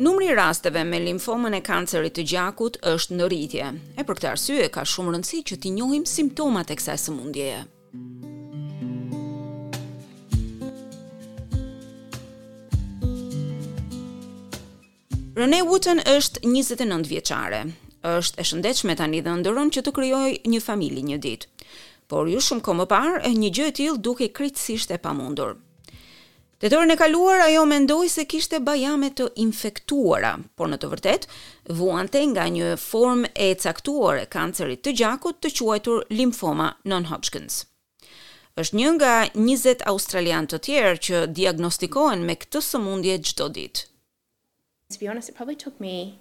Numri i rasteve me limfomën e kancerit të gjakut është në rritje. E për këtë arsye ka shumë rëndësi që t'i njohim simptomat e kësaj sëmundjeje. Renee Wooten është 29 vjeçare. Është e shëndetshme tani dhe ëndërron që të krijojë një familje një ditë. Por jo shumë kohë më parë, një gjë e tillë dukej krejtësisht e pamundur. Tetorin e kaluar ajo mendoi se kishte bajame të infektuara, por në të vërtetë vuante nga një formë e caktuar e kancerit të gjakut të quajtur limfoma non-Hodgkins. Është një nga njëzet australianë të tjerë që diagnostikohen me këtë sëmundje çdo ditë. To be honest, it probably took me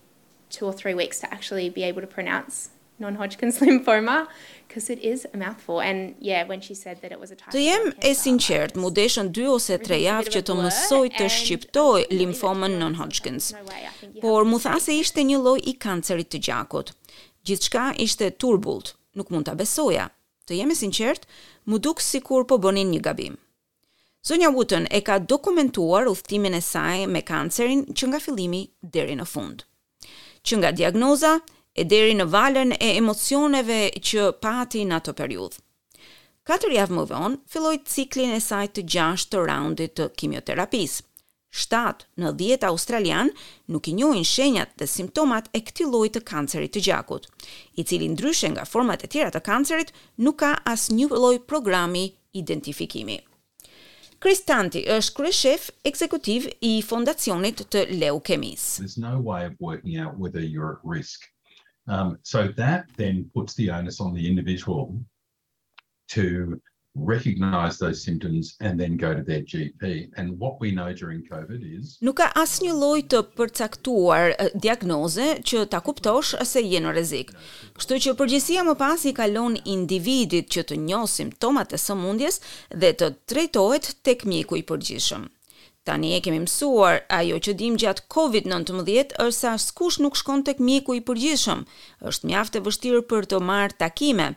two or three weeks to actually be able to pronounce non-Hodgkin's lymphoma, cause it is a mouthful and yeah, when she said that it was a type of blood cancer. Të jem e sinqertë, m'u deshën dy ose tre javë që të mësoj të shqiptoj limfomën non-Hodgkin's. Por m'u tha se ishte një lloj i kancerit të gjakut. Gjithçka ishte turbullt, nuk mund ta besoja. Të jem e sinqertë, m'u duk sikur po bënin një gabim. Zonja Wooten e ka dokumentuar udhëtimin e saj me kancerin që nga fillimi deri në fund. Që nga diagnoza e deri në valën e emocioneve që pati në atë periudhë. Katër javë më vonë filloi ciklin e saj të gjashtë të raundit të kimioterapisë, Shtatë në dhjetë australianë nuk i njohin shenjat dhe simptomat e këtij lloji të kancerit të gjakut, i cili ndryshe nga format e tjera të kancerit nuk ka asnjë lloj programi identifikimi. Chris Tanti është kryeshef ekzekutiv i Fondacionit të Leukemisë. There's no way of working out whether you're at risk. So that then puts the onus on the individual to recognize those symptoms and then go to their GP and what we know during covid is. Nuk ka asnjë lloj të përcaktuar diagnoze që ta kuptosh se je në rrezik. Kështu që përgjegjësia më pas i kalon individit që të njohë simptomat e sëmundjes dhe të drejtohet tek mjeku i përgjithshëm. Tani e kemi mësuar, ajo që dimë gjatë Covid nëntëmbëdhjetë është se askush nuk shkon tek mjeku i përgjithshëm, është mjaft e vështirë për të marrë takime,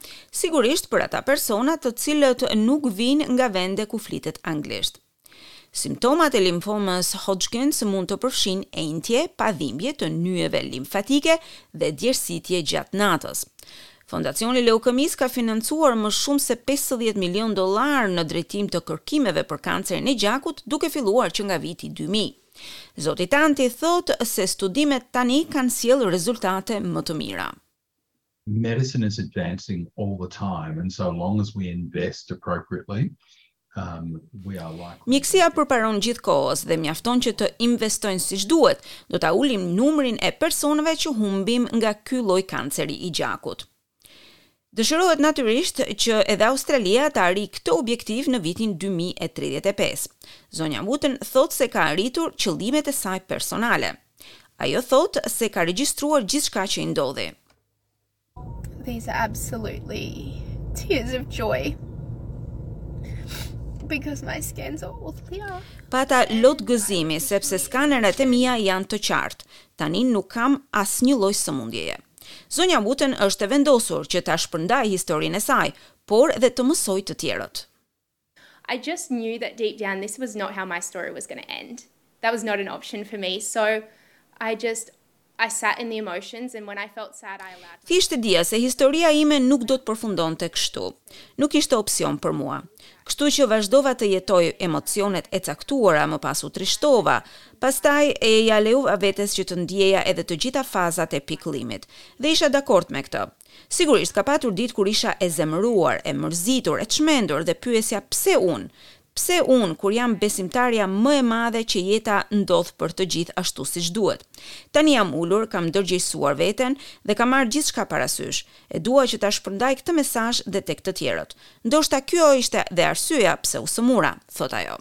sigurisht për ata persona të cilët nuk vijnë nga vende ku flitet anglisht. Simptomat e limfomës Hodgkins mund të përfshijnë ënjtje pa dhimbje të nyjeve limfatike dhe djersitje gjatë natës. Fondacioni i Leukemisë ka financuar më shumë se pesëdhjetë milionë dollarë në drejtim të kërkimeve për kancerin e gjakut duke filluar që nga viti dy mijë. Zoti Tanti thotë se studimet tani kanë sjellë rezultate më të mira. Medicine is advancing all the time and so long as we invest appropriately Mjekësia përparon gjithë kohës dhe mjafton që të investojnë siç duhet, do ta ulim numrin e personave që humbim nga ky lloj kanceri i gjakut. Dëshirohet natyrisht që edhe Australia ta arrijë këtë objektiv në vitin dy mijë e tridhjetë e pesë. Zonja Wooten thotë se ka arritur qëllimet e saj personale. Ajo thotë se ka regjistruar gjithçka që i ndodhi. These are absolutely tears of joy. Because my scans are clear. Pata lot gëzimi sepse skanerat e mia janë të qartë. Tani nuk kam asnjë lloj sëmundjeje. Zonja Wooten është e vendosur që ta shpërndajë historinë e saj, por dhe të mësojë të tjerët. I just knew that deep down this was not how my story was gonna end. That was not an option for me so I just I sat in the emotions and when I felt sad I allowed myself. Thjesht e dija se historia ime nuk do të përfundonte kështu. Nuk ishte opsion për mua. Kështu që vazhdova të jetoj emocionet e caktuara, më pas u trishtova, pastaj e ia lejuva vetes që të ndjeja edhe të gjitha fazat e pikëllimit. Dhe isha dakord me këtë. Sigurisht, ka patur ditë kur isha e zemëruar, e mërzitur, e çmendur dhe pyesja pse unë? Pse unë, kur jam besimtarja më e madhe që jeta ndodh për të gjithë ashtu siç duhet? Tani jam ulur, kam ndërgjegjësuar veten dhe kam marrë gjithçka parasysh. E dua që ta shpërndaj këtë mesazh dhe tek të tjerët. Ndoshta kjo ishte dhe arsyeja pse u sëmura, thotë ajo.